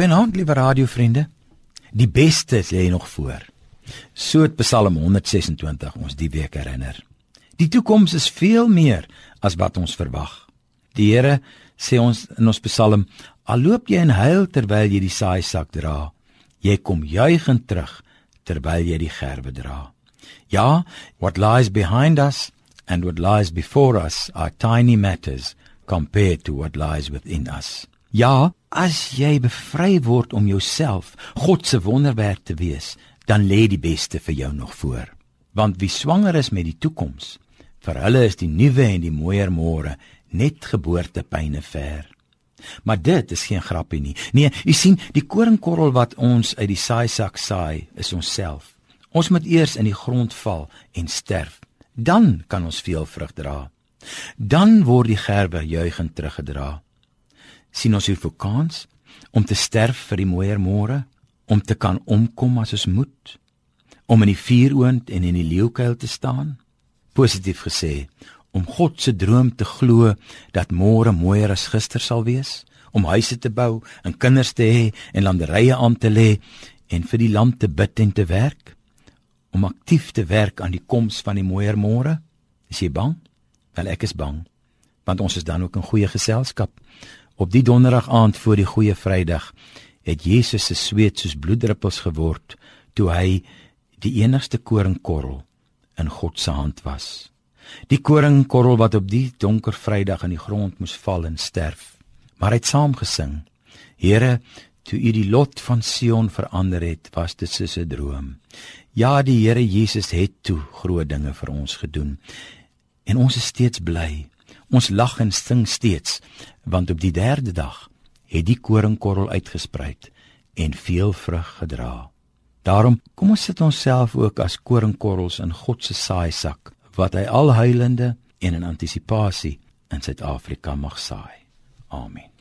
Goeienaand, liewe radiovriende. Die beste lê nog voor. So het Psalm 126 ons die week herinner. Die toekoms is veel meer as wat ons verwag. Die Here sê ons in ons Psalm: "Al loop jy en huil terwyl jy die saaisak dra, jy kom juigend terug terwyl jy die gerwe dra." Ja, what lies behind us and what lies before us are tiny matters compared to what lies within us. Ja, as jy bevry word om jouself God se wonderwerk te wees, dan lê die beste vir jou nog voor. Want wie swanger is met die toekoms, vir hulle is die nuwe en die mooier môre net geboortepyne ver. Maar dit is geen grappie nie. Nee, u sien, die koringkorrel wat ons uit die saaisak saai, is onsself. Ons moet eers in die grond val en sterf. Dan kan ons veel vrug dra. Dan word die gerwe juigend teruggedra sien ons hier vir kans om te sterf vir die mooier môre, om te kan omkom as ons moet, om in die vuuroond en in die leeukuil te staan. Positief gesê, om God se droom te glo dat môre mooier as gister sal wees, om huise te bou en kinders te hê en landerye aan te lê en vir die land te bid en te werk, om aktief te werk aan die koms van die mooier môre. Is jy bang? Wel ek is bang, want ons is dan ook in goeie geselskap. Op die donderdag aand voor die goeie Vrydag het Jesus se sweet soos bloeddruppels geword toe hy die enigste koringkorrel in God se hand was. Die koringkorrel wat op die donker Vrydag in die grond moes val en sterf. Maar hy het saam gesing. Here, toe U die lot van Sion verander het, was dit soos 'n droom. Ja, die Here Jesus het toe groot dinge vir ons gedoen. En ons is steeds bly. Ons lag en sing steeds, want op die derde dag het die koringkorrel uitgespruit en veel vrug gedra. Daarom kom ons sit onsself ook as koringkorrels in God se saaisak wat hy al huilende en in antisisipasie in Suid-Afrika mag saai. Amen.